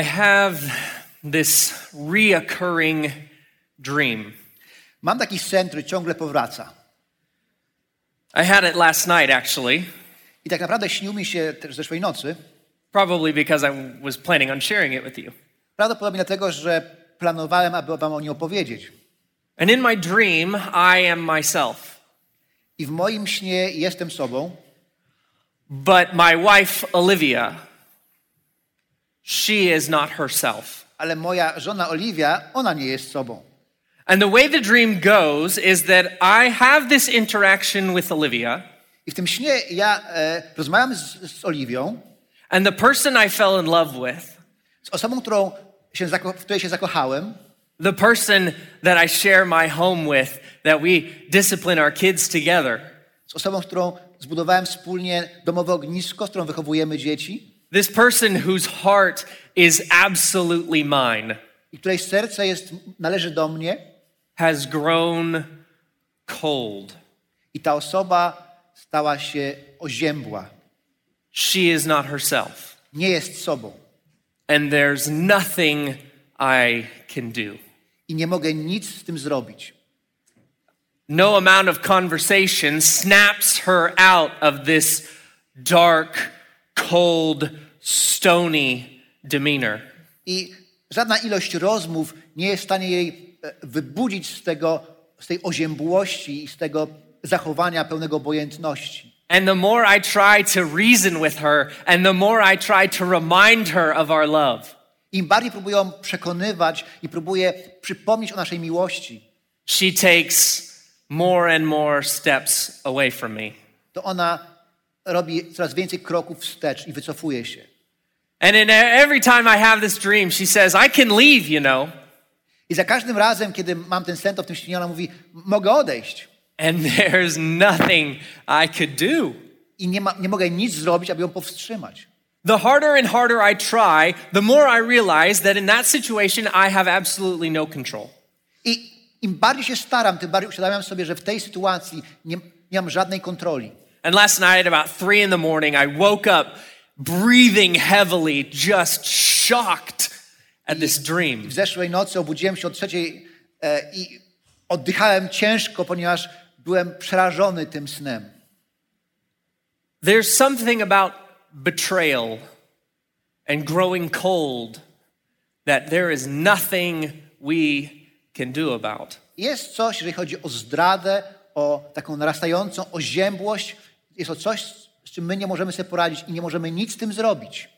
I have this reoccurring dream. Mam taki sen, który ciągle powraca. I had it last night, actually, I tak naprawdę śnił mi się też zeszłej nocy. probably because I was planning on sharing it with you. Prawdopodobnie dlatego, że planowałem, aby wam o nim opowiedzieć. And in my dream, I am myself. I w moim śnie jestem sobą, But my wife, Olivia, she is not herself. ale moja żona Oliwia, ona nie jest sobą. And the way the dream goes is that I have this interaction with Olivia, I w tym śnie ja e, rozmawiam z, z Oliwią, and the person I fell in love with, z osobą, którą się, w której się zakochałem, the person that I share my home with, that we discipline our kids together, z osobą, z którą zbudowałem wspólnie domowe ognisko, z którą wychowujemy dzieci this person whose heart is absolutely mine, i której serce jest, należy do mnie has grown cold. i ta osoba stała się oziębła. She is not herself. Nie jest sobą. And there's nothing I can do. I nie mogę nic z tym zrobić. No amount of conversation snaps her out of this dark, cold, stony demeanor. I żadna ilość rozmów nie jest w stanie jej e, wybudzić z, tego, z tej oziębłości i z tego zachowania pełnego obojętności. And the more I try to reason with her, and the more I try to remind her of our love, Im bardziej próbuję ją przekonywać i próbuję przypomnieć o naszej miłości, she takes more and more steps away from me. to ona robi coraz więcej kroków wstecz i wycofuje się. And in every time I have this dream, she says, I can leave, you know. I za każdym razem, kiedy mam ten sen, to w tym śnie ona mówi, mogę odejść. And there's nothing I could do. I nie, ma, nie mogę nic zrobić, aby ją powstrzymać. The harder and harder I try, the more I realize that in that situation, I have absolutely no control. I im bardziej się staram, tym bardziej uświadamiam sobie, że w tej sytuacji nie, nie mam żadnej kontroli. And last night, about three in the morning, I woke up breathing heavily, just shocked at this dream. W zeszłej nocy obudziłem się o trzeciej e, i oddychałem ciężko, ponieważ byłem przerażony tym snem. There's something about betrayal and growing cold that there is nothing we can do about. Jest coś, jeżeli chodzi o zdradę, o taką narastającą oziębłość, jest to coś, z czym my nie możemy sobie poradzić i nie możemy nic z tym zrobić.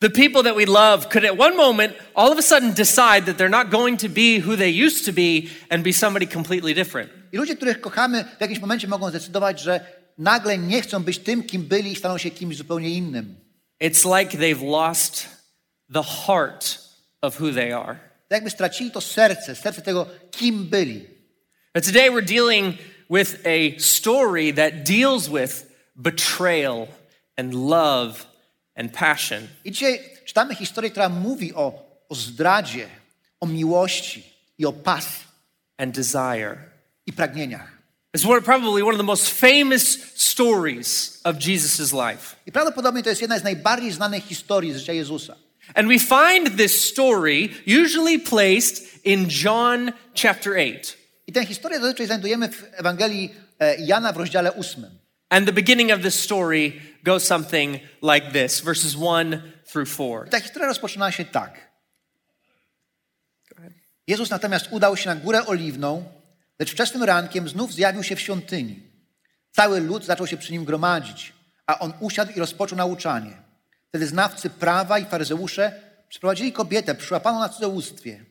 The people that we love could at one moment all of a sudden decide that they're not going to be who they used to be and be somebody completely different. I ludzie, których kochamy, w jakimś momencie mogą zdecydować, że nagle nie chcą być tym, kim byli i staną się kimś zupełnie innym. It's like they've lost the heart of who they are. Tak jakby stracili to serce, serce tego, kim byli. But today we're dealing with a story that deals with betrayal and love and passion. I dzisiaj czytamy historię, która mówi o, o zdradzie, o miłości i o pasji and desire. i pragnieniach. It's one, probably one of the most famous stories of Jesus' life. I prawdopodobnie to jest jedna z najbardziej znanych historii z życia Jezusa. And we find this story usually placed in John chapter 8. I tę historię zazwyczaj znajdujemy w Ewangelii e, Jana w rozdziale 8. And the beginning of this story goes something like this verses 1 through 4. I ta historia rozpoczyna się tak. Jezus natomiast udał się na górę oliwną, lecz wczesnym rankiem znów zjawił się w świątyni. Cały lud zaczął się przy nim gromadzić, a on usiadł i rozpoczął nauczanie. Wtedy znawcy prawa i faryzeusze przyprowadzili kobietę przyłapaną na cudzołóstwie.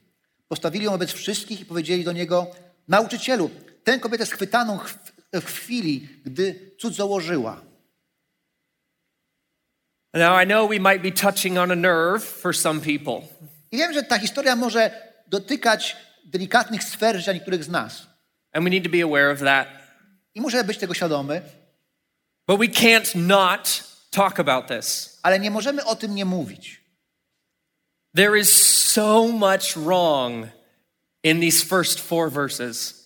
Postawili ją wobec wszystkich i powiedzieli do niego, nauczycielu, tę kobietę schwytaną w, chwili, gdy cud założyła. Now, I know we might be touching on a nerve for some people, I wiem, że ta historia może dotykać delikatnych sfer życia niektórych z nas. and we need to be aware of that. I muszę być tego świadomy, But we can't not talk about this. ale nie możemy o tym nie mówić. There is so much wrong in these first four verses.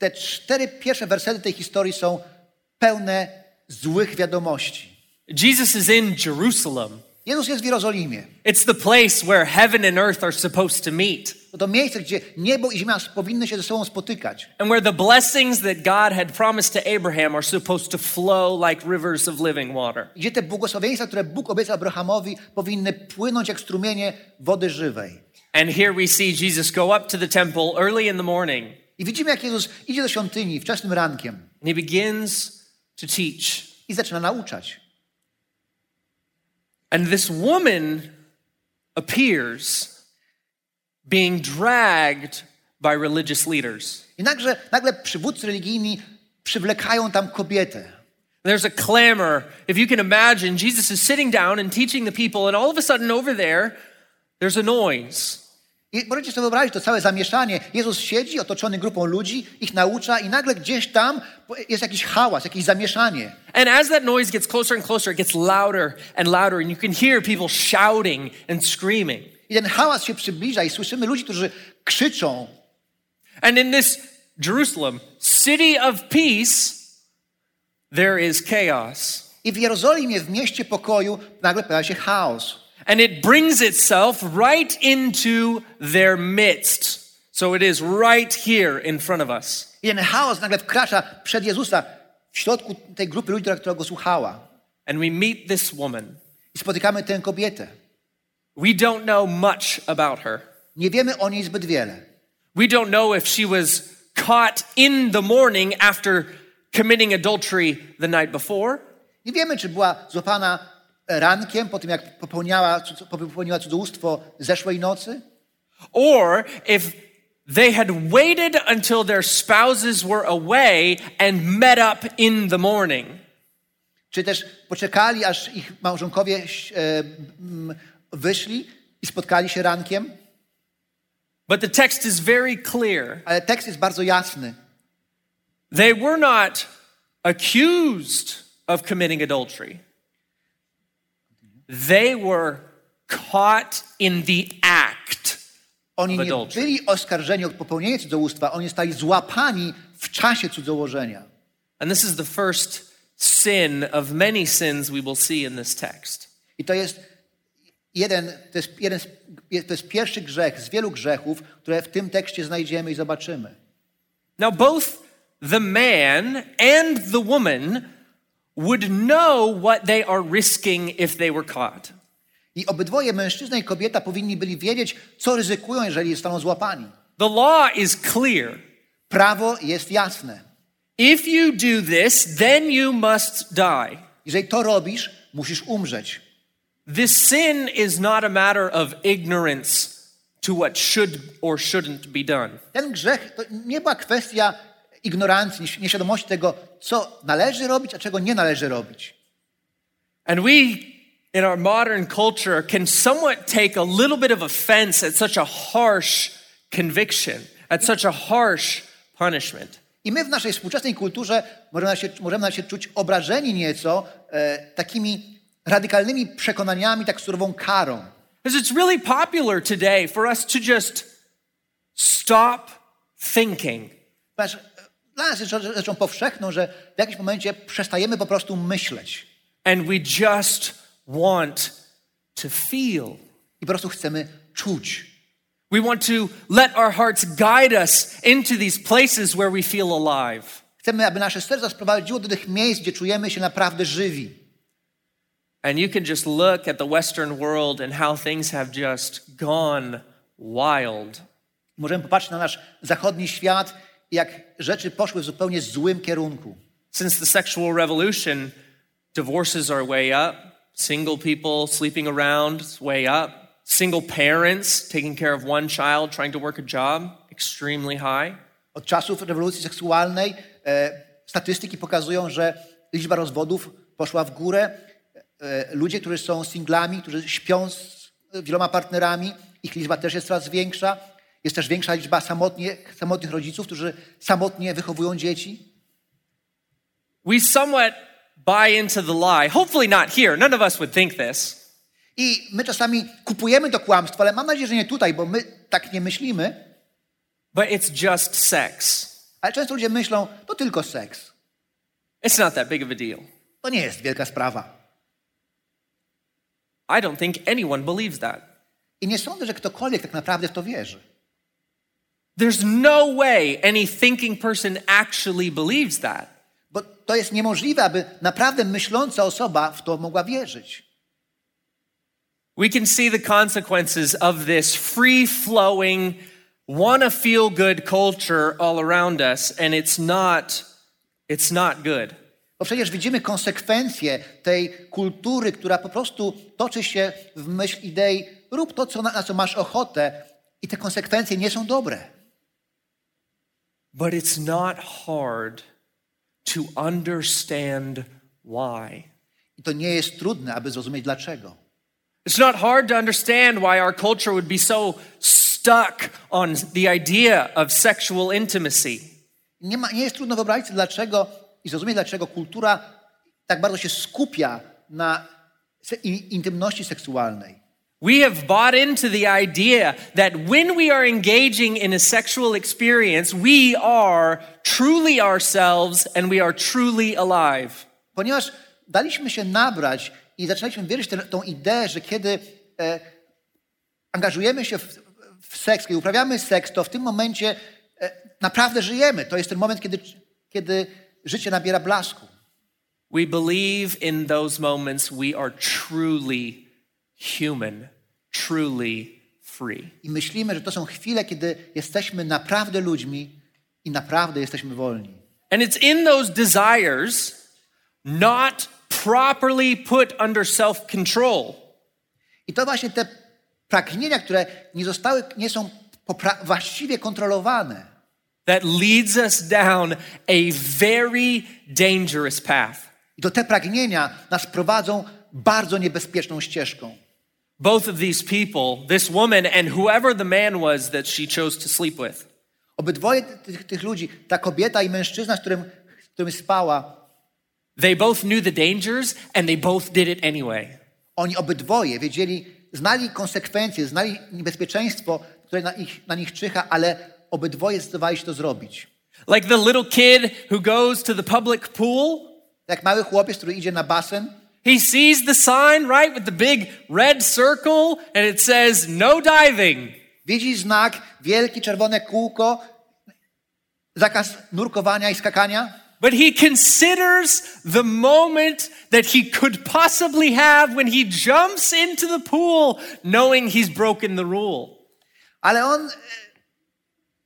Te cztery pierwsze wersety tej historii są pełne złych wiadomości. Jesus is in Jerusalem. Jezus jest w Jerozolimie. It's the place where heaven and earth are supposed to meet, To to miejsce, gdzie niebo i ziemia powinny się ze sobą spotykać. and where the blessings that God had promised to Abraham are supposed to flow like rivers of living water. Gdzie te błogosławieństwa, które Bóg obiecał Abrahamowi, powinny płynąć jak strumienie wody żywej. And here we see Jesus go up to the temple early in the morning, I widzimy, jak Jezus idzie do świątyni wczesnym rankiem and he begins to teach. i zaczyna nauczać. And this woman appears being dragged by religious leaders. I nagle, nagle przywódcy religijni przywlekają tam kobietę. There's a clamor. If you can imagine, Jesus is sitting down and teaching the people, and all of a sudden, over there, there's a noise. I możecie sobie wyobrazić to całe zamieszanie. Jezus siedzi otoczony grupą ludzi, ich naucza i nagle gdzieś tam jest jakiś hałas, jakieś zamieszanie. And as that noise gets closer and closer, it gets louder and louder, and you can hear people shouting and screaming. I ten hałas się przybliża i słyszymy ludzi, którzy krzyczą. And in this Jerusalem, city of peace, there is chaos. I w Jerozolimie, w mieście pokoju, nagle pojawia się chaos. And it brings itself right into their midst. So it is right here in front of us. I ten chaos nagle wkracza przed Jezusa w środku tej grupy ludzi, która, go słuchała. And we meet this woman. I spotykamy tę kobietę. We don't know much about her. Nie wiemy o niej zbyt wiele. We don't know if she was caught in the morning after committing adultery the night before, Nie wiemy, czy była złapana rankiem po tym, jak popełniała, popełniła cudzołóstwo zeszłej nocy, or if they had waited until their spouses were away and met up in the morning. czy też poczekali, aż ich małżonkowie e, wyszli i spotkali się rankiem. But the text is very clear. Ale tekst jest bardzo jasny. They were not accused of committing adultery. They were caught in the act. Oni Of nie byli oskarżeni o popełnienie cudzołóstwa, oni zostali złapani w czasie cudzołożenia. And this is the first sin of many sins we will see in this text. I to jest jeden, to jest, jeden, z- to jest pierwszy grzech z wielu grzechów, które w tym tekście znajdziemy i zobaczymy. Now, both the man and the woman would know what they are risking if they were caught. I obydwoje, mężczyzna i kobieta, powinni byli wiedzieć, co ryzykują, jeżeli zostaną złapani. The law is clear. Prawo jest jasne. If you do this, then you must die. Jeżeli to robisz, musisz umrzeć. This sin is not a matter of ignorance to what should or shouldn't be done. Ten grzech to nie była kwestia ignorancji, nieś- nieświadomości tego, co należy robić, a czego nie należy robić. And we, in our modern culture, can somewhat take a little bit of offense at such a harsh conviction, at such a harsh punishment. I my w naszej współczesnej kulturze możemy się, możemy się czuć obrażeni nieco e, takimi radykalnymi przekonaniami, tak surową karą. Because it's really popular today for us to just stop thinking. Ponieważ dla nas jest rzecz- rzeczą powszechną, że w jakimś momencie przestajemy po prostu myśleć and we just want to feel. i po prostu chcemy czuć. We want to let our hearts guide us into these places where we feel alive. Chcemy, aby nasze serca sprowadziło do tych miejsc, gdzie czujemy się naprawdę żywi. And you can just look at the Western world and how things have just gone wild. Możemy popatrzeć na nasz zachodni świat jak rzeczy poszły w zupełnie złym kierunku. Since the sexual revolution, divorces are way up, single people sleeping around is way up, single parents taking care of one child, trying to work a job, extremely high. Od czasów rewolucji seksualnej e, statystyki pokazują, że liczba rozwodów poszła w górę. e, ludzie, którzy są singlami, którzy śpią z wieloma partnerami, ich liczba też jest coraz większa. Jest też większa liczba samotnie, samotnych rodziców, którzy samotnie wychowują dzieci. We somewhat buy into the lie. Hopefully, not here. None of us would think this. I my czasami kupujemy to kłamstwo, ale mam nadzieję, że nie tutaj, bo my tak nie myślimy. But it's just sex. Ale często ludzie myślą, to tylko seks. It's not that big of a deal. To nie jest wielka sprawa. I don't think anyone believes that. I nie sądzę, że ktokolwiek tak naprawdę w to wierzy. There's no way any thinking person actually believes that. Bo to jest niemożliwe, aby naprawdę myśląca osoba w to mogła wierzyć. We can see the consequences of this free flowing, wanna feel good culture all around us, and it's not, it's not good. Bo przecież widzimy konsekwencje tej kultury, która po prostu toczy się w myśl idei rób to, co na, na co masz ochotę i te konsekwencje nie są dobre. But it's not hard to understand why. I to nie jest trudne, aby zrozumieć dlaczego. It's not hard to understand why our culture would be so stuck on the idea of sexual intimacy. Nie, ma, nie jest trudno wyobrazić sobie dlaczego i zrozumieć, dlaczego kultura tak bardzo się skupia na intymności seksualnej. We have bought into the idea that when we are engaging in a sexual experience, we are truly ourselves and we are truly alive. Ponieważ daliśmy się nabrać i zaczęliśmy wierzyć tę- tą ideę, że kiedy e, angażujemy się w, w seks, kiedy uprawiamy seks, to w tym momencie e, naprawdę żyjemy. To jest ten moment, kiedy, kiedy życie nabiera blasku. We believe in those moments we are truly human, truly free. I myślimy, że to są chwile, kiedy jesteśmy naprawdę ludźmi i naprawdę jesteśmy wolni. And it's in those desires, not properly put under self control, I to właśnie te pragnienia, które nie zostały, nie są właściwie kontrolowane, that leads us down a very dangerous path. i to te pragnienia nas prowadzą bardzo niebezpieczną ścieżką. Both of these people, this woman and whoever the man was that she chose to sleep with, Obydwoje tych, tych ludzi, ta kobieta i mężczyzna, z którym, z którym spała, they both knew the dangers and they both did it anyway. oni obydwoje wiedzieli, znali konsekwencje, znali niebezpieczeństwo, które na, ich, na nich czyha, ale obydwoje zdecydowali się to zrobić. Like the little kid who goes to the public pool, Jak mały chłopiec, który idzie na basen, he sees the sign, right, with the big red circle, and it says no diving. widzi znak, wielkie czerwone kółko, zakaz nurkowania i skakania, But he considers the moment that he could possibly have when he jumps into the pool, knowing he's broken the rule. ale on e,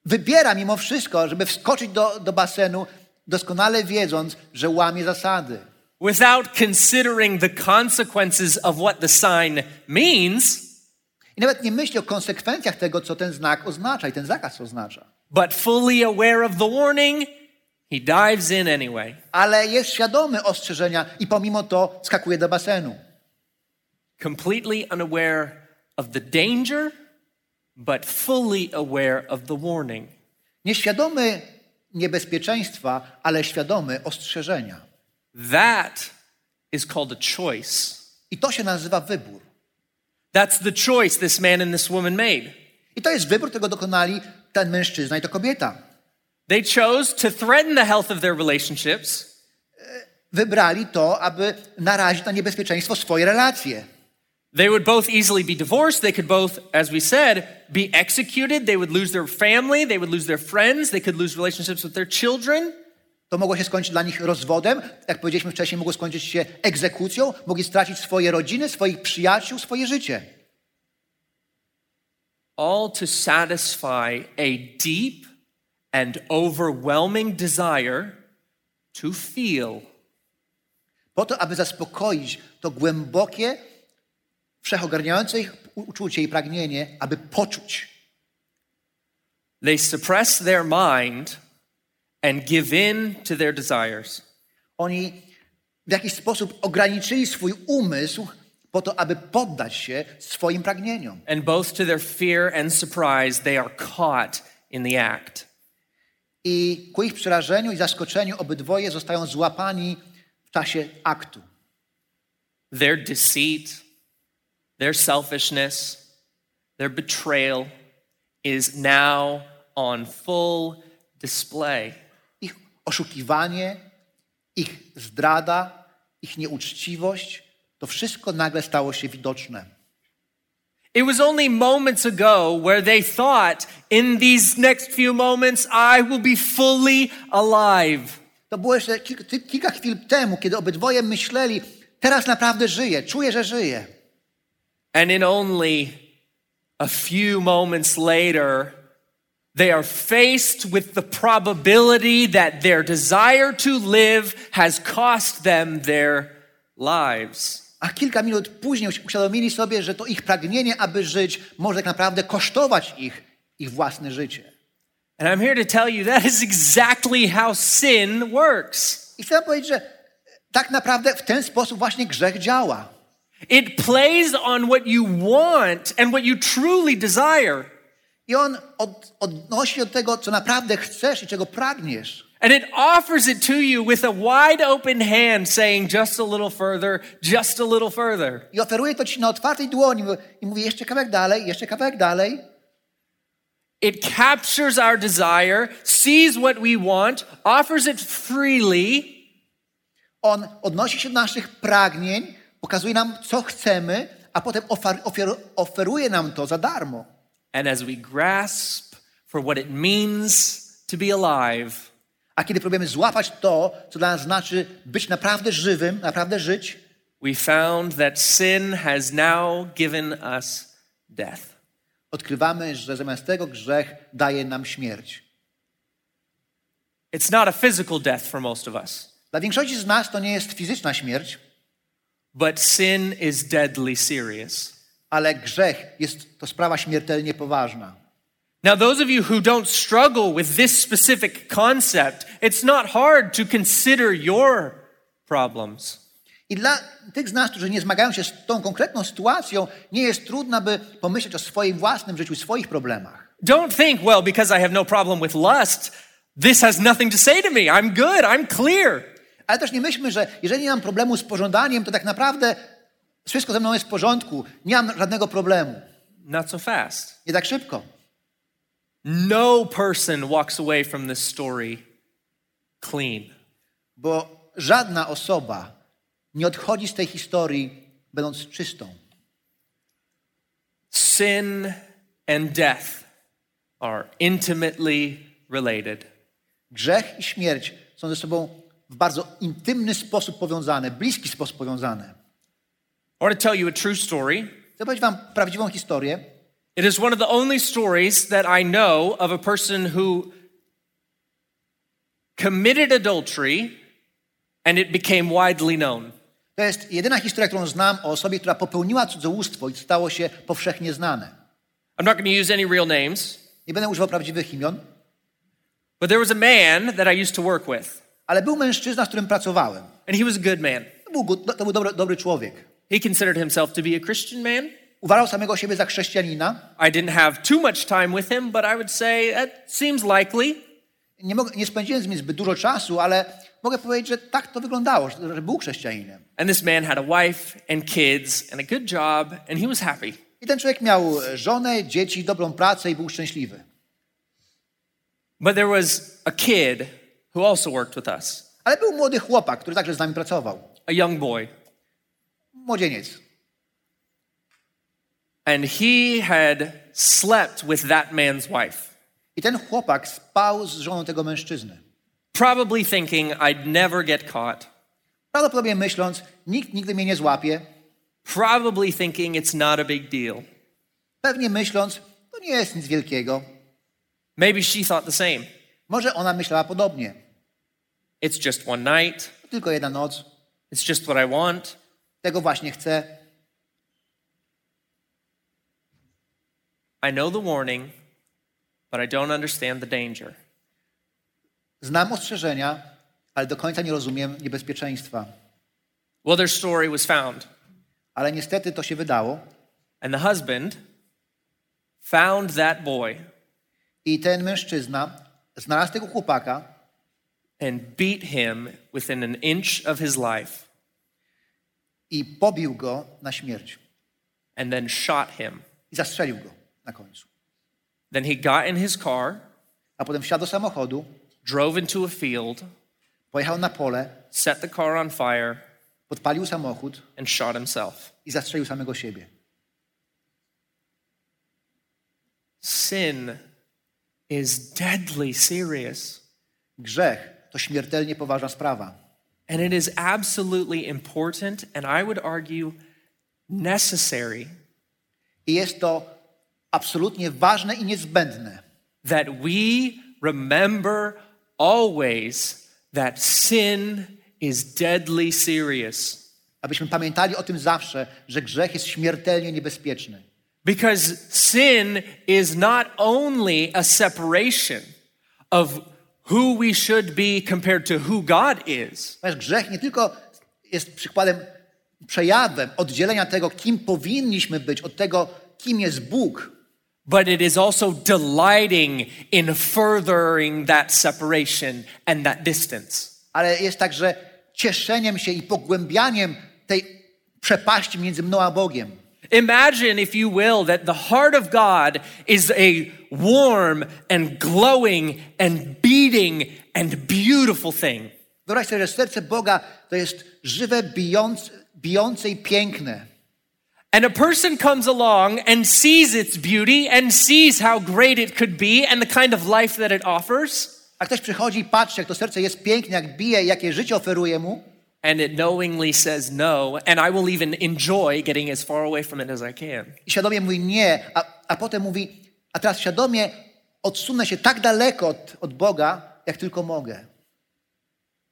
wybiera mimo wszystko, żeby wskoczyć do, do basenu, doskonale wiedząc, że łamie zasady. Without considering the consequences of what the sign means, I nawet nie myśli o konsekwencjach tego, co ten znak oznacza i ten zakaz oznacza. but fully aware of the warning, he dives in anyway. Ale jest świadomy ostrzeżenia i pomimo to skakuje do basenu. Completely unaware of the danger, but fully aware of the warning. Nieświadomy niebezpieczeństwa, ale świadomy ostrzeżenia. That is called a choice. I to się nazywa wybór. That's the choice this man and this woman made. I to jest wybór, dokonali ten mężczyzna i kobieta. They chose to threaten the health of their relationships Wybrali to, aby narazić na niebezpieczeństwo swoje relacje. They would both easily be divorced. They could both, as we said, be executed. They would lose their family. They would lose their friends. They could lose relationships with their children. To mogło się skończyć dla nich rozwodem, jak powiedzieliśmy wcześniej, mogło skończyć się egzekucją, mogli stracić swoje rodziny, swoich przyjaciół, swoje życie. All to satisfy a deep and overwhelming desire to feel. Po to, aby zaspokoić to głębokie, wszechogarniające ich uczucie i pragnienie, aby poczuć. They suppress their mind and give in to their desires. Oni w jakiś sposób ograniczyli swój umysł po to, aby poddać się swoim pragnieniom. And both to their fear and surprise, they are caught in the act. I ku ich przerażeniu i zaskoczeniu obydwoje zostają złapani w czasie aktu. Their deceit, their selfishness, their betrayal is now on full display. Oszukiwanie, ich zdrada, ich nieuczciwość, to wszystko nagle stało się widoczne. It was only moments ago where they thought, in these next few moments, I will be fully alive. To było jeszcze kilka, kilka chwil temu, kiedy obydwoje myśleli, teraz naprawdę żyję, czuję, że żyję. And in only a few moments later, they are faced with the probability that their desire to live has cost them their lives. A kilka minut później uświadomili sobie, że to ich pragnienie, aby żyć, może tak naprawdę kosztować ich ich własne życie. And I'm here to tell you that is exactly how sin works. I chcę powiedzieć, że tak naprawdę w ten sposób właśnie grzech działa. It plays on what you want and what you truly desire. I on od, odnosi do tego, co naprawdę chcesz i czego pragniesz. And it offers it to you with a wide open hand, saying, just a little further, just a little further. I oferuje to ci na otwartej dłoni i mówi jeszcze kawałek dalej, jeszcze kawałek dalej. It captures our desire, sees what we want, offers it freely, On odnosi się do naszych pragnień, pokazuje nam, co chcemy, a potem ofer, ofer, oferuje nam to za darmo. And as we grasp for what it means to be alive, A kiedy próbujemy złapać to, co dla nas znaczy być naprawdę żywym, naprawdę żyć, we found that sin has now given us death. odkrywamy, że zamiast tego grzech daje nam śmierć. It's not a physical death for most of us, Dla większości z nas to nie jest fizyczna śmierć, but sin is deadly serious. Ale grzech jest to sprawa śmiertelnie poważna. Now, those of you who don't struggle with this specific concept, it's not hard to consider your problems. I dla tych z nas, którzy nie zmagają się z tą konkretną sytuacją, nie jest trudno, by pomyśleć o swoim własnym życiu, swoich problemach. Don't think, well, because I have no problem with lust, this has nothing to say to me. I'm good, I'm clear. Ale też nie myślmy, że jeżeli nie mam problemu z pożądaniem, to tak naprawdę wszystko ze mną jest w porządku, nie mam żadnego problemu. Not so fast. Nie tak szybko. No person walks away from this story clean. Bo żadna osoba nie odchodzi z tej historii będąc czystą. Sin and death are intimately related. Grzech i śmierć są ze sobą w bardzo intymny sposób powiązane, bliski sposób powiązane. I want to tell you a true story. Chcę powiedzieć wam prawdziwą historię. It is one of the only stories that I know of a person who committed adultery and it became widely known. To jest jedyna historia, którą znam o osobie, która popełniła cudzołóstwo i stało się powszechnie znane. I'm not going to use any real names, Nie będę używał prawdziwych imion, but there was a man that I used to work with, ale był mężczyzna, z którym pracowałem. and he was a good man. To był, to był dobry, dobry człowiek. He considered himself to be a Christian man. Uważał samego siebie za chrześcijanina. I didn't have too much time with him, but I would say that seems likely. Nie, mogę, nie spędziłem z nim zbyt dużo czasu, ale mogę powiedzieć, że tak to wyglądało, że, był chrześcijaninem. And this man had a wife and kids and a good job, and he was happy. I ten człowiek miał żonę, dzieci, dobrą pracę i był szczęśliwy. But there was a kid who also worked with us, Ale był młody chłopak, który także z nami pracował. a young boy. Młodzieniec. And he had slept with that man's wife, I ten chłopak spał z żoną tego mężczyzny. probably thinking I'd never get caught, Prawdopodobnie myśląc, nikt nigdy mnie nie złapie. probably thinking it's not a big deal. Pewnie myśląc, to nie jest nic wielkiego. Maybe she thought the same. Może ona myślała podobnie. It's just one night, tylko jedna noc. it's just what I want. Tego właśnie chcę. I know the warning, but I don't understand the danger. Znam ostrzeżenia, ale do końca nie rozumiem niebezpieczeństwa. Well, their story was found, Ale niestety to się wydało. and the husband found that boy I ten mężczyzna znalazł tego chłopaka and beat him within an inch of his life, i pobił go na śmierć. and then shot him. I zastrzelił go na końcu. Then he got in his car, A potem wsiadł do samochodu, drove into a field, pojechał na pole, set the car on fire, podpalił samochód and shot himself. i zastrzelił samego siebie. Sin is deadly serious. Grzech to śmiertelnie poważna sprawa. And it is absolutely important, and I would argue necessary, I jest to absolutnie ważne i niezbędne, that we remember always that sin is deadly serious. abyśmy pamiętali o tym zawsze, że grzech jest śmiertelnie niebezpieczny. Because sin is not only a separation of who we should be compared to who God is, grzech nie tylko jest przykładem, przejawem oddzielenia tego, kim powinniśmy być, od tego, kim jest Bóg, but it is also delighting in furthering that separation and that distance. ale jest także cieszeniem się i pogłębianiem tej przepaści między mną a Bogiem. Imagine, if you will, that the heart of God is a warm and glowing and beating and beautiful thing. Wyobraź sobie, że serce Boga to jest żywe, bijące, bijące i piękne. And a person comes along and sees its beauty and sees how great it could be and the kind of life that it offers, A ktoś przychodzi i patrzy, jak to serce jest piękne, jak bije, jakie życie oferuje mu, and it knowingly says no, and I will even enjoy getting as far away from it as I can. i świadomie mówi nie, a, a potem mówi, a teraz świadomie odsunę się tak daleko od, od Boga, jak tylko mogę.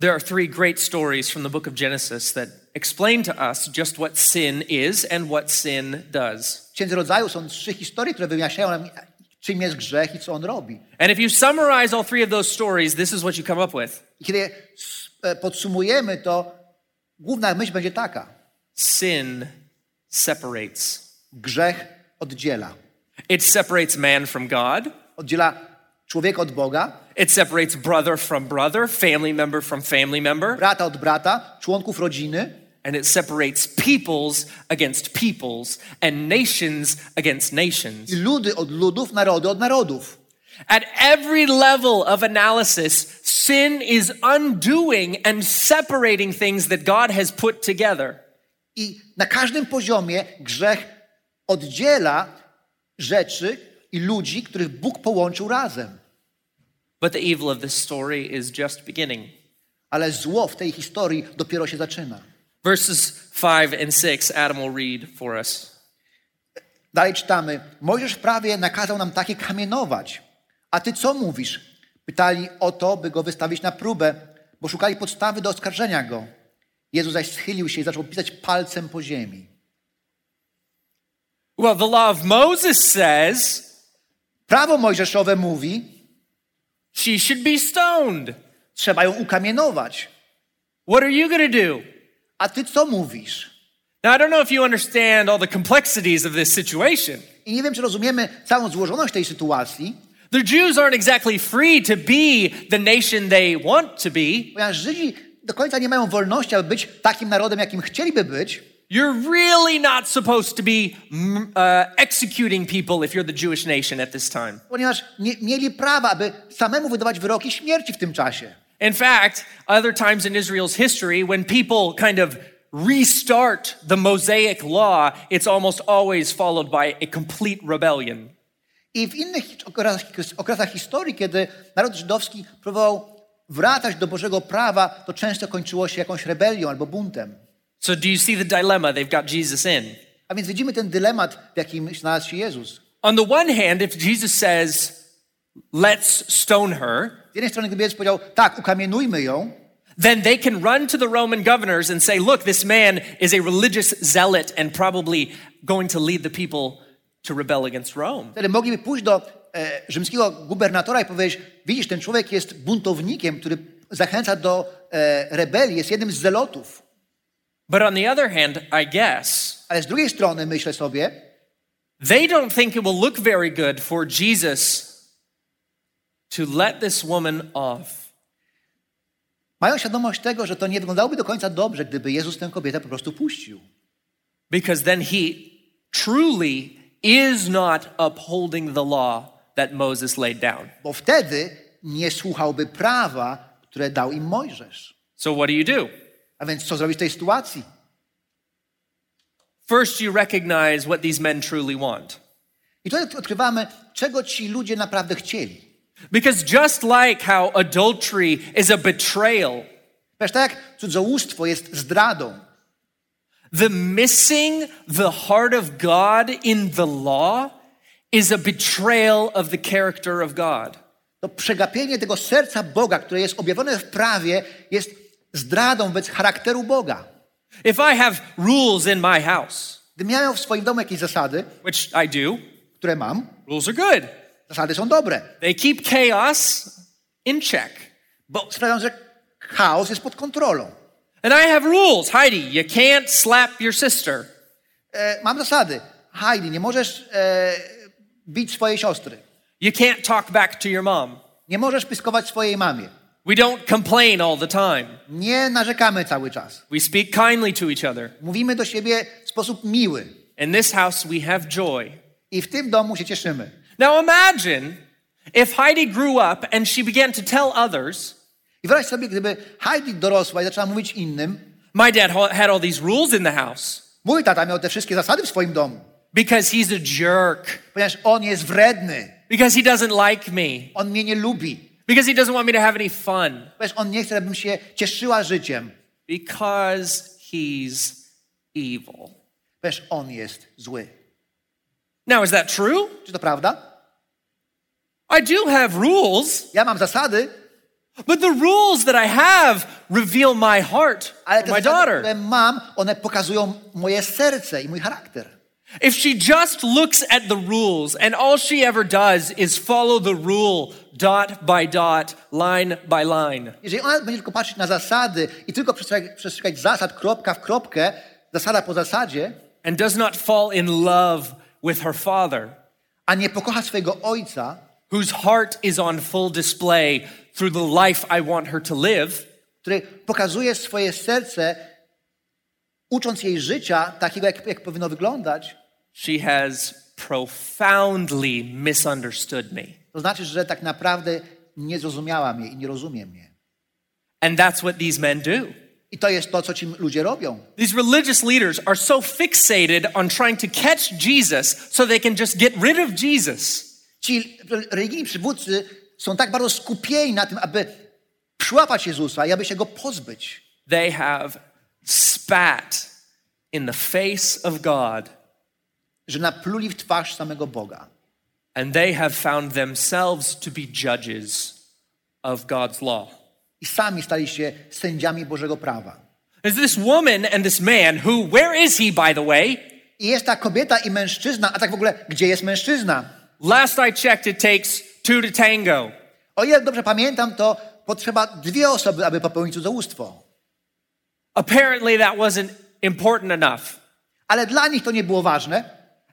There are three great stories from the book of Genesis that explain to us just what sin is and what sin does. W Księdze Rodzaju są trzy historie, które wyjaśniają nam, czym jest grzech i co on robi. And if you summarize all three of those stories, this is what you come up with I kiedy e, podsumujemy to, główna myśl będzie taka. sin separates. Grzech oddziela. It separates man from God, Oddziela człowieka od Boga, it separates brother from brother, family member from family member, brata od brata, członków rodziny and it separates peoples against peoples and nations against nations. i ludy od ludów, narody od narodów. At every level of analysis, sin is undoing and separating things that God has put together. I na każdym poziomie grzech oddziela rzeczy i ludzi, których Bóg połączył razem. But the evil of this story is just beginning. Ale zło w tej historii dopiero się zaczyna. Verses 5 and 6, Adam will read for us. Dalej czytamy. Mojżesz prawie nakazał nam takie kamienować. A ty co mówisz? Pytali o to, by go wystawić na próbę, bo szukali podstawy do oskarżenia go. Jezus zaś schylił się i zaczął pisać palcem po ziemi. Well, the law of Moses says Prawo mojżeszowe mówi, she should be stoned. trzeba ją ukamienować. What are you going to do? A ty co mówisz? Now, I don't know if you understand all the complexities of this situation. I nie wiem, czy rozumiemy całą złożoność tej sytuacji, The Jews aren't exactly free to be the nation they want to be. ponieważ Żydzi do końca nie mają wolności, aby być takim narodem, jakim chcieliby być. You're really not supposed to be mm, uh, executing people if you're the Jewish nation at this time. ponieważ nie mieli prawa, aby samemu wydawać wyroki śmierci w tym czasie. In fact, other times in Israel's history, when people kind of restart the Mosaic law, it's almost always followed by a complete rebellion. I w innych okresach, okresach historii, kiedy naród żydowski próbował wracać do Bożego prawa, to często kończyło się jakąś rebelią albo buntem. So, do you see the dilemma they've got Jesus in? A więc widzimy ten dylemat, w jakim znalazł się Jezus. On the one hand, if Jesus says, let's stone her, Z jednej strony, gdyby Jezus powiedział, tak, ukamienujmy ją, then they can run to the Roman governors and say, look, this man is a religious zealot and probably going to lead the people to rebel against Rome. wtedy mogliby pójść do e, rzymskiego gubernatora i powiedzieć, widzisz, ten człowiek jest buntownikiem, który zachęca do e, rebelii, jest jednym z zelotów. But on the other hand, I guess, Ale z drugiej strony myślę sobie, they don't think it will look very good for Jesus to let this woman off. mają świadomość tego, że to nie wyglądałoby do końca dobrze, gdyby Jezus tę kobietę po prostu puścił. Because then he truly is not upholding the law that Moses laid down. Bo wtedy nie słuchałby prawa, które dał im Mojżesz. So what do you do? A więc co zrobić w tej sytuacji? First, you recognize what these men truly want. I tutaj odkrywamy, czego ci ludzie naprawdę chcieli. Because just like how adultery is a betrayal, Wiesz, tak jak cudzołóstwo jest zdradą, the missing the heart of God in the law is a betrayal of the character of God. to przegapienie tego serca Boga, które jest objawione w prawie, jest zdradą wobec charakteru Boga. If I have rules in my house, Gdybym miał w swoim domu jakieś zasady, which I do, które mam, rules are good. zasady są dobre, They keep chaos in check. bo sprawiają, że chaos jest pod kontrolą. And I have rules. Heidi, you can't slap your sister. E, mam zasady. Heidi, nie możesz e, bić swojej siostry. You can't talk back to your mom. Nie możesz piskować swojej mamie. We don't complain all the time. Nie narzekamy cały czas. We speak kindly to each other. Mówimy do siebie w sposób miły. In this house, we have joy. I w tym domu się cieszymy. Now imagine if Heidi grew up and she began to tell others, I wyobraź sobie, gdyby Heidi dorosła i zaczęła mówić innym, my dad ha- had all these rules in the house. mój tata miał te wszystkie zasady w swoim domu, because he's a jerk, ponieważ on jest wredny, because he doesn't like me, on mnie nie lubi, because he doesn't want me to have any fun, ponieważ on nie chce, żebym się cieszyła życiem, because he's evil. ponieważ on jest zły. Now, is that true? Czy to prawda? I do have rules, Ja mam zasady, but the rules that I have reveal my heart, ale te my zasady, daughter. które mam, one pokazują moje serce i mój charakter. If she just looks at the rules and all she ever does is follow the rule dot by dot, line by line, Jeżeli ona będzie tylko patrzeć na zasady i tylko przestrzegać, przestrzegać zasad kropka w kropkę, zasada po zasadzie, and does not fall in love with her father, a nie pokocha swojego ojca, whose heart is on full display through the life I want her to live, który pokazuje swoje serce, ucząc jej życia takiego, jak, jak powinno wyglądać, she has profoundly misunderstood me. to znaczy, że tak naprawdę nie zrozumiała mnie i nie rozumie mnie. And that's what these men do. I to jest to, co ci ludzie robią. These religious leaders are so fixated on trying to catch Jesus so they can just get rid of Jesus. Ci religijni przywódcy są tak bardzo skupieni na tym, aby przyłapać Jezusa i aby się go pozbyć, They have spat in the face of God że napluli w twarz samego Boga. and they have found themselves to be judges of God's law. I sami stali się sędziami Bożego prawa. There's this woman and this man who, where is he, by the way? I jest ta kobieta i mężczyzna, a tak w ogóle, gdzie jest mężczyzna? Last I checked, it takes two to tango. O ile dobrze pamiętam, to potrzeba dwie osoby, aby popełnić cudzołóstwo. Apparently, that wasn't important enough. Ale dla nich to nie było ważne.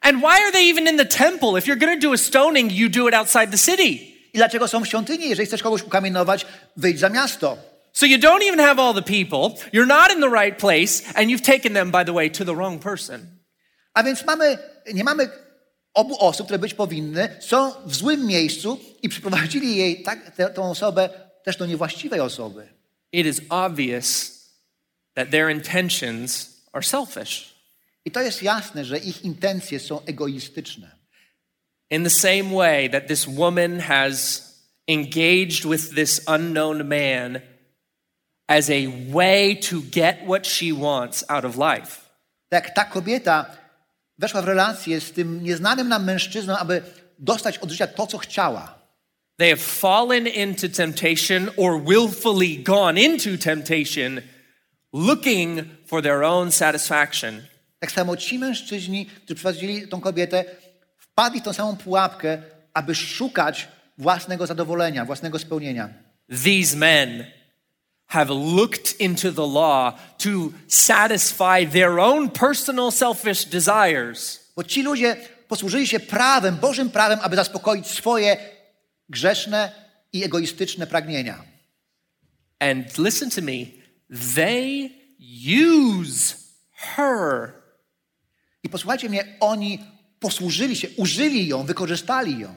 And why are they even in the temple? If you're going to do a stoning, you do it outside the city. I dlaczego są w świątyni? Jeżeli chcesz kogoś ukamienować, wyjdź za miasto. So you don't even have all the people, you're not in the right place, and you've taken them, by the way, to the wrong person. A więc mamy, nie mamy obu osób, które być powinny, są w złym miejscu i przyprowadzili jej tak, tę, tą osobę też do niewłaściwej osoby. It is obvious that their intentions are selfish. I to jest jasne, że ich intencje są egoistyczne. In the same way that this woman has engaged with this unknown man as a way to get what she wants out of life. Tak ta kobieta weszła w relację z tym nieznanym nam mężczyzną, aby dostać od życia to, co chciała. They have fallen into temptation or willfully gone into temptation looking for their own satisfaction. Tak samo ci mężczyźni, którzy prowadzili tą kobietę, wpadli w tą samą pułapkę, aby szukać własnego zadowolenia, własnego spełnienia. These men have looked into the law to satisfy their own personal selfish desires. Bo ci ludzie posłużyli się prawem, Bożym prawem, aby zaspokoić swoje grzeszne i egoistyczne pragnienia. And listen to me, they use her. I posłuchajcie mnie, oni posłużyli się, użyli ją, wykorzystali ją.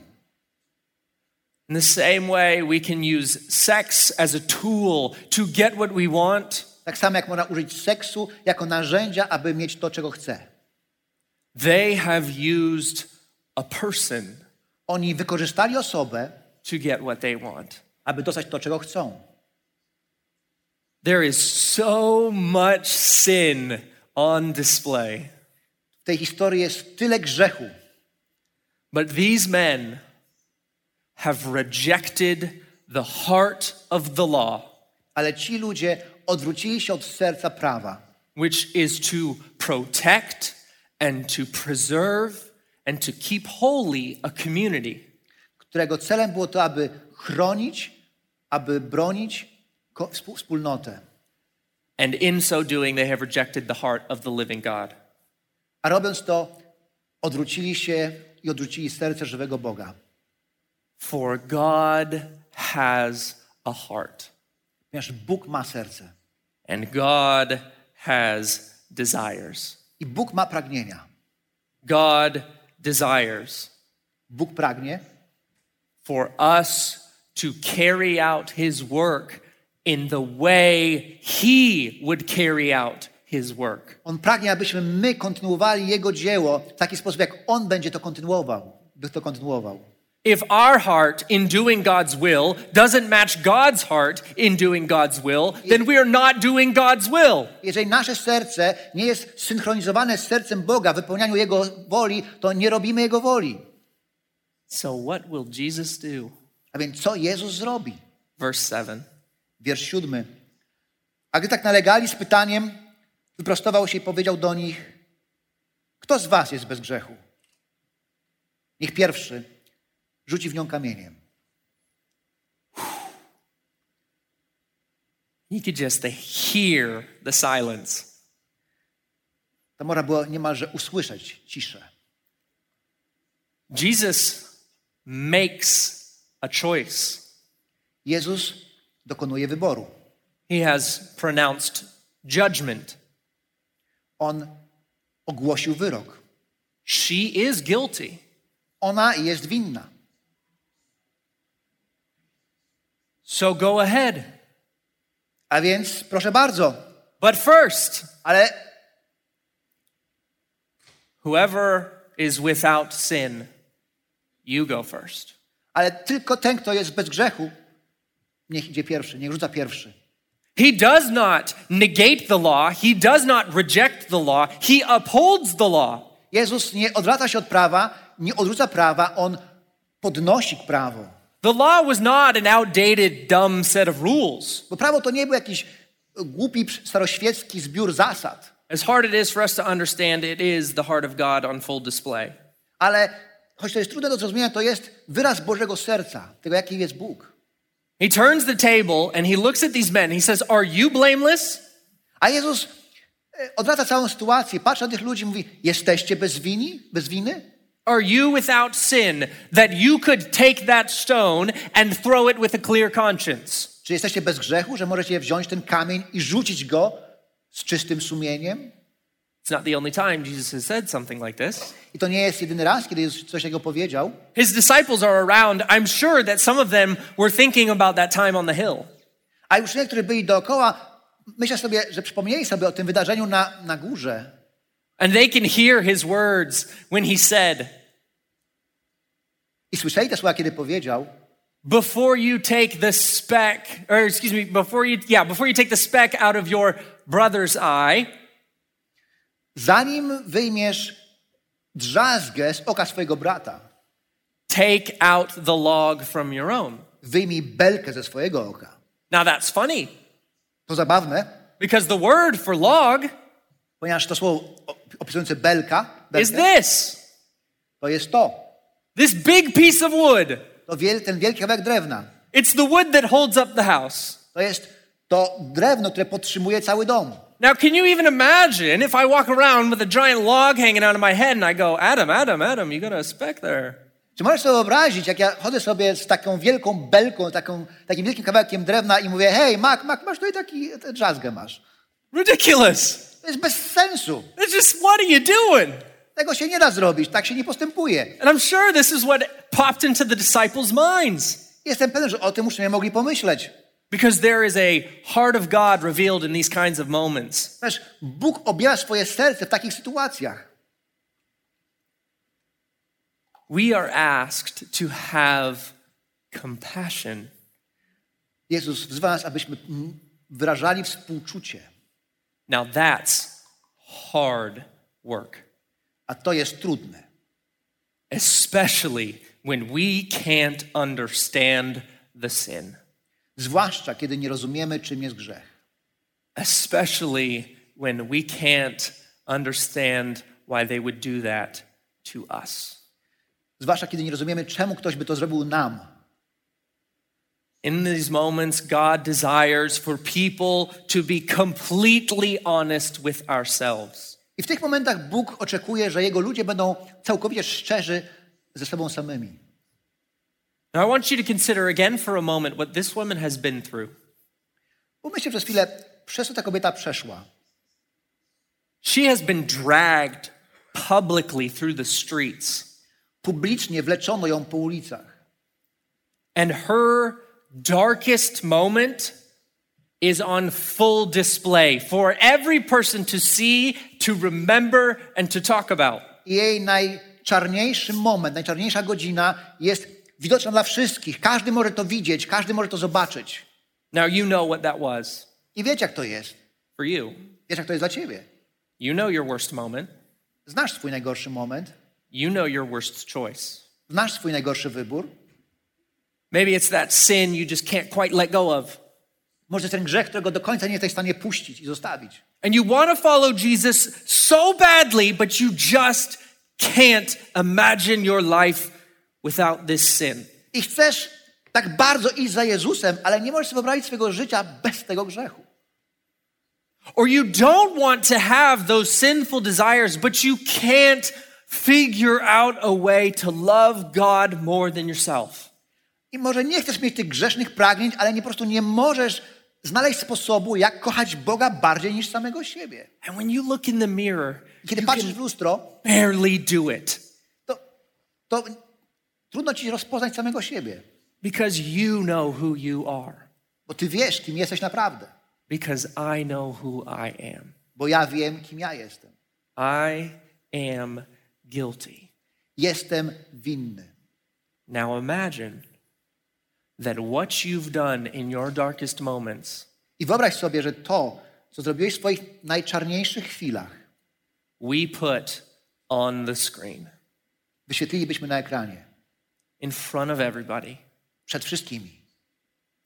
In the same way, we can use sex as a tool to get what we want. Tak samo jak można użyć seksu jako narzędzia, aby mieć to, czego chce. They have used a person Oni wykorzystali osobę, to get what they want. aby dostać to, czego chcą. There is so much sin on display. W tej historii jest tyle grzechu, But these men have rejected the heart of the law, ale ci ludzie odwrócili się od serca prawa, which is to protect and to preserve and to keep holy a community. którego celem było to, aby chronić, aby bronić wspólnotę. And in so doing, they have rejected the heart of the living God. A robiąc to, odwrócili się i odwrócili serce żywego Boga. For God has a heart, Ponieważ Bóg ma serce and God has desires. i Bóg ma pragnienia. God desires Bóg pragnie, for us to carry out his work in the way he would carry out his work. On pragnie, abyśmy my kontynuowali Jego dzieło w taki sposób, jak On będzie to kontynuował, by to kontynuował. If our heart in doing God's will doesn't match God's heart in doing God's will, then we are not doing God's will. Jeżeli nasze serce nie jest synchronizowane z sercem Boga w wypełnianiu Jego woli, to nie robimy Jego woli. So, what will Jesus do? A więc co Jezus zrobi? Verse 7. Wiersz siódmy. A gdy tak nalegali z pytaniem, wyprostował się i powiedział do nich, kto z was jest bez grzechu? Niech pierwszy rzuci w nią kamieniem. You could just hear the silence. To można było niemalże usłyszeć ciszę. Jesus makes a choice. Jezus dokonuje wyboru. He has pronounced judgment. On ogłosił wyrok. She is guilty. Ona jest winna. So go ahead. A więc proszę bardzo, But first, ale whoever is without sin, you go first. Ale tylko ten, kto jest bez grzechu, niech idzie pierwszy, niech rzuca pierwszy. He does not negate the law, he does not reject the law, he upholds the law. Jezus nie odwraca się od prawa, nie odrzuca prawa, on podnosi prawo. The law was not an outdated, dumb set of rules. Bo prawo to nie był jakiś głupi, staroświecki zbiór zasad. As hard it is for us to understand, it is the heart of God on full display. Ale choć to jest trudne do zrozumienia, to jest wyraz Bożego serca, tego jaki jest Bóg. He turns the table and he looks at these men. He says, Are you blameless? A Jezus e, odwraca całą sytuację, patrzy na tych ludzi i mówi, jesteście bez winy? Bez winy? Are you without sin that you could take that stone and throw it with a clear conscience? Czy jesteście bez grzechu, że możecie wziąć ten kamień i rzucić go z czystym sumieniem? It's not the only time Jesus has said something like this. I to nie jest jedyny raz, kiedy Jezus coś takiego powiedział. His disciples are around. I'm sure that some of them were thinking about that time on the hill. A już niektórzy byli dookoła, myślę sobie, że przypomnieli sobie o tym wydarzeniu na, na górze. And they can hear his words when he said, I słyszeli te słowa, kiedy powiedział, Before you take the speck, or excuse me, before you, yeah, before you take the speck out of your brother's eye, zanim wyjmiesz drzazgę z oka swojego brata, take out the log from your own. wyjmij belkę ze swojego oka. Now that's funny To zabawne, because the word for log ponieważ to słowo opisujące belka, is belkę this to jest to. This big piece of wood. to wiel, ten wielki kawałek drewna. It's the wood that holds up the house. To jest To drewno, które podtrzymuje cały dom. Now, can you even imagine if I walk around with a giant log hanging out of my head and I go, Adam, Adam, Adam, you got a speck there? Czy możesz sobie wyobrazić, jak ja chodzę sobie z taką wielką belką, taką, takim wielkim kawałkiem drewna i mówię, hej, Mak, Mak, masz tutaj taki drzazgę masz. Ridiculous. To jest bez sensu. It's just, what are you doing? Tego się nie da zrobić, tak się nie postępuje. And I'm sure this is what popped into the disciples' minds. Jestem pewien, że o tym uczniowie mogli pomyśleć. Because there is a heart of God revealed in these kinds of moments. Wiesz, Bóg objawia swoje serce w takich sytuacjach. We are asked to have compassion. Jezus wzywa nas, abyśmy wyrażali współczucie. Now that's hard work, A to jest trudne. especially when we can't understand the sin, Zwłaszcza, kiedy nie rozumiemy, czym jest grzech. especially when we can't understand why they would do that to us. Zwłaszcza, kiedy nie rozumiemy, czemu ktoś by to zrobił nam. In these moments, God desires for people to be completely honest with ourselves. I w tych momentach Bóg oczekuje, że Jego ludzie będą całkowicie szczerzy ze sobą samymi. Now, I want you to consider again for a moment what this woman has been through. Pomyślcie przez chwilę, przez co ta kobieta przeszła. She has been dragged publicly through the streets, Publicznie wleczono ją po ulicach. and her darkest moment is on full display for every person to see, to remember, and to talk about. Jej najczarniejszy moment, najczarniejsza godzina jest widoczna dla wszystkich. Każdy może to widzieć, każdy może to zobaczyć. Now, you know what that was I wiecie, jak to jest. for you. Wiesz, jak to jest dla ciebie. You know your worst moment, Znasz swój najgorszy moment, you know your worst choice. znasz swój najgorszy wybór. Maybe it's that sin you just can't quite let go of. Może ten grzech, którego do końca nie jesteś w stanie puścić i zostawić. And you want to follow Jesus so badly, but you just can't imagine your life without this sin. I chcesz tak bardzo iść za Jezusem, ale nie możesz sobie wyobrazić swojego życia bez tego grzechu. Or you don't want to have those sinful desires, but you can't figure out a way to love God more than yourself. I może nie chcesz mieć tych grzesznych pragnień, ale nie po prostu nie możesz znaleźć sposobu, jak kochać Boga bardziej niż samego siebie. And when you look in the mirror, kiedy patrzysz w lustro, barely do it to, to trudno ci rozpoznać samego siebie, because you know who you are, bo ty wiesz, kim jesteś naprawdę. because I know who I am. Bo ja wiem, kim ja jestem. I am guilty. Jestem winny. Now imagine that what you've done in your darkest moments, I wyobraź sobie, że to, co zrobiłeś w swoich najczarniejszych chwilach, we put on the screen wyświetlilibyśmy na ekranie in front of everybody przed wszystkimi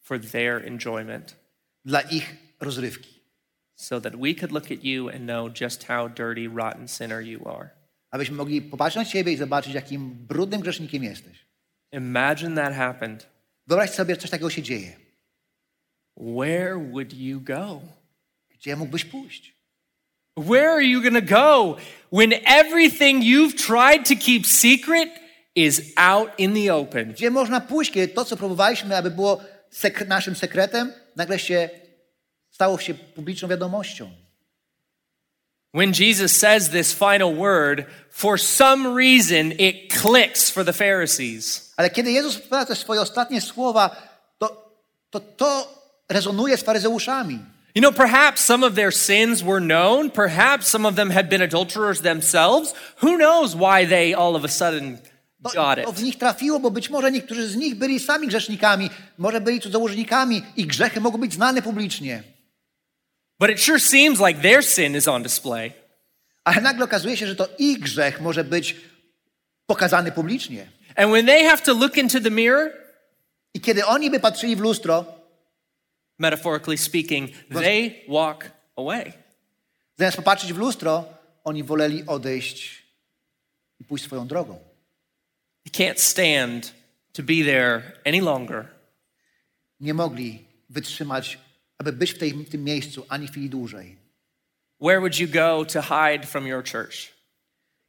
for their enjoyment dla ich rozrywki. so that we could look at you and know just how dirty, rotten sinner you are. Abyśmy mogli popatrzeć na ciebie i zobaczyć, jakim brudnym grzesznikiem jesteś. Imagine that happened. Wyobraź sobie, coś takiego się dzieje. Where would you go? Gdzie mógłbyś pójść? Where are you going to go when everything you've tried to keep secret is out in the open? Gdzie można pójść, kiedy to, co próbowaliśmy, aby było sek- naszym sekretem, nagle się stało się publiczną wiadomością. When Jesus says this final word, for some reason it clicks for the Pharisees. Ale kiedy Jezus wypowiada te swoje ostatnie słowa, to to, to rezonuje z faryzeuszami. You know, perhaps some of their sins were known. Perhaps some of them had been adulterers themselves. Who knows why they all of a sudden To, got to w it? nich trafiło, bo być może niektórzy z nich byli sami grzesznikami, może byli cudzołożnikami i grzechy mogą być znane publicznie. But it sure seems like their sin is on display. Ale nagle okazuje się, że to ich grzech może być pokazany publicznie. And when they have to look into the mirror, I kiedy oni by patrzyli w lustro, metaphorically speaking, they walk away. zamiast popatrzeć w lustro, oni woleli odejść i pójść swoją drogą. They can't stand to be there any longer. Nie mogli wytrzymać aby być w, tej, w tym miejscu ani chwili dłużej. Where would you go to hide from your church?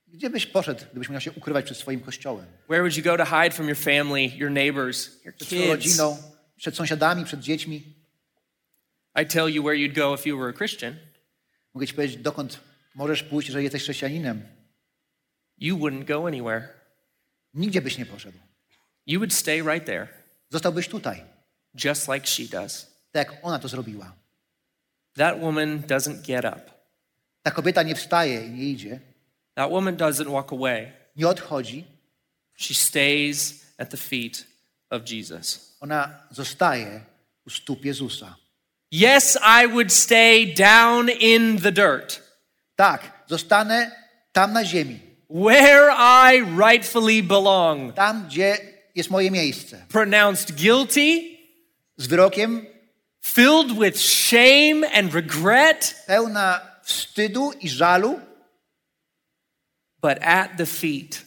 Gdzie byś poszedł, gdybyś miał się ukrywać przed swoim kościołem? Where would you go to hide from your family, your neighbors, your Przed swoją kids? rodziną, przed sąsiadami, przed dziećmi? I tell you where you'd go if you were a Christian. Mogę ci powiedzieć, dokąd możesz pójść, jeżeli jesteś chrześcijaninem. You wouldn't go anywhere. Nigdzie byś nie poszedł. You would stay right there, Zostałbyś tutaj, just like she does. Tak jak ona to zrobiła. That woman doesn't get up. Ta kobieta nie wstaje i nie idzie, That woman doesn't walk away. nie odchodzi, She stays at the feet of Jesus. ona zostaje u stóp Jezusa. Yes, I would stay down in the dirt, Tak, zostanę tam na ziemi, where I rightfully belong. tam, gdzie jest moje miejsce. Pronounced guilty, Z wyrokiem filled with shame and regret, pełna wstydu i żalu, but at the feet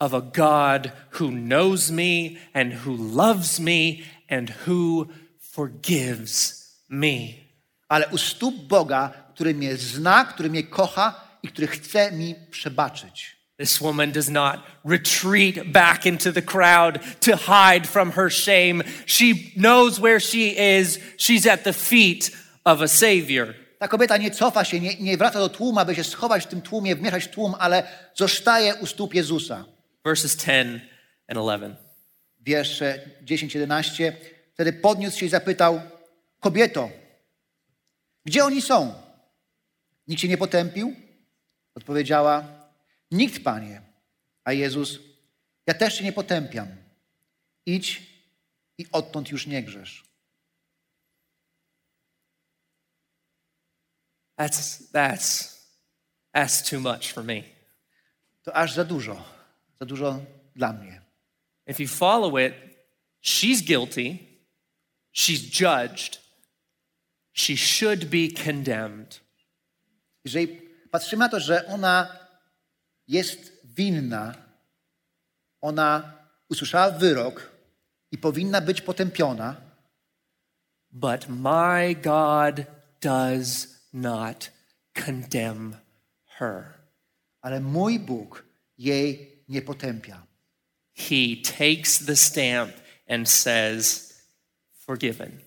of a God who knows me and who loves me and who forgives me. ale u stóp Boga, który mnie zna, który mnie kocha i który chce mi przebaczyć. This woman does not retreat back into the crowd to hide from her shame. She knows where she is. She's at the feet of a Savior. Ta kobieta nie cofa się, nie, nie wraca do tłumu, aby się schować w tym tłumie, wmieszać w tłum, ale zostaje u stóp Jezusa. Verses 10 and 11. Wiersze 10-11. Wtedy podniósł się i zapytał, kobieto, gdzie oni są? Nikt się nie potępił? Odpowiedziała, nikt, Panie. A Jezus, ja też cię nie potępiam. Idź i odtąd już nie grzesz. That's, that's, that's too much for me. To aż za dużo, za dużo dla mnie. If you follow it, she's guilty, she's judged, she should be condemned. Jeżeli patrzymy na to, że ona jest winna, ona usłyszała wyrok i powinna być potępiona, But my God does not condemn her. ale mój Bóg jej nie potępia. He takes the stamp and says, Forgiven.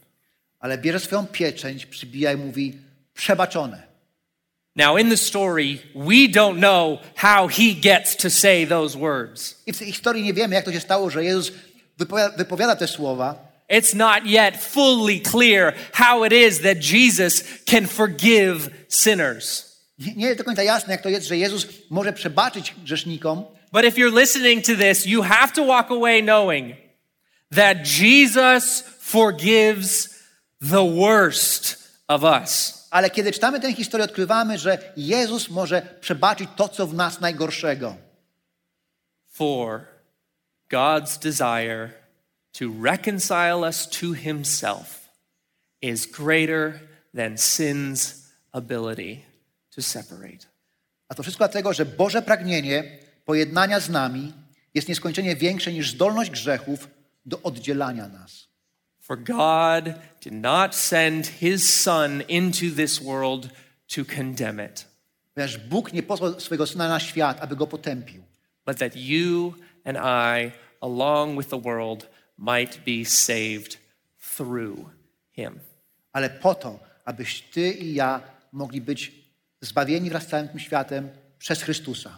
Ale bierze swoją pieczęć, przybija i mówi przebaczone. Now, in the story, we don't know how he gets to say those words. I w tej historii nie wiemy, jak to się stało, że Jezus wypowiada, wypowiada te słowa. It's not yet fully clear how it is that Jesus can forgive sinners. Nie nie jest do końca jasne, jak to jest, że Jezus może przebaczyć grzesznikom, But if you're listening to this, you have to walk away knowing that Jesus forgives the worst of us. Ale kiedy czytamy tę historię, odkrywamy, że Jezus może przebaczyć to, co w nas najgorszego. For God's desire to reconcile us to himself is greater than sin's ability to separate. A to wszystko dlatego, że Boże pragnienie pojednania z nami jest nieskończenie większe niż zdolność grzechów do oddzielania nas. For God did not send his Son into this world to condemn it, Ponieważ Bóg nie posłał swojego Syna na świat, aby go potępił, but that you and I, along with the world, might be saved through him. ale po to, abyś Ty i ja mogli być zbawieni wraz z całym tym światem przez Chrystusa.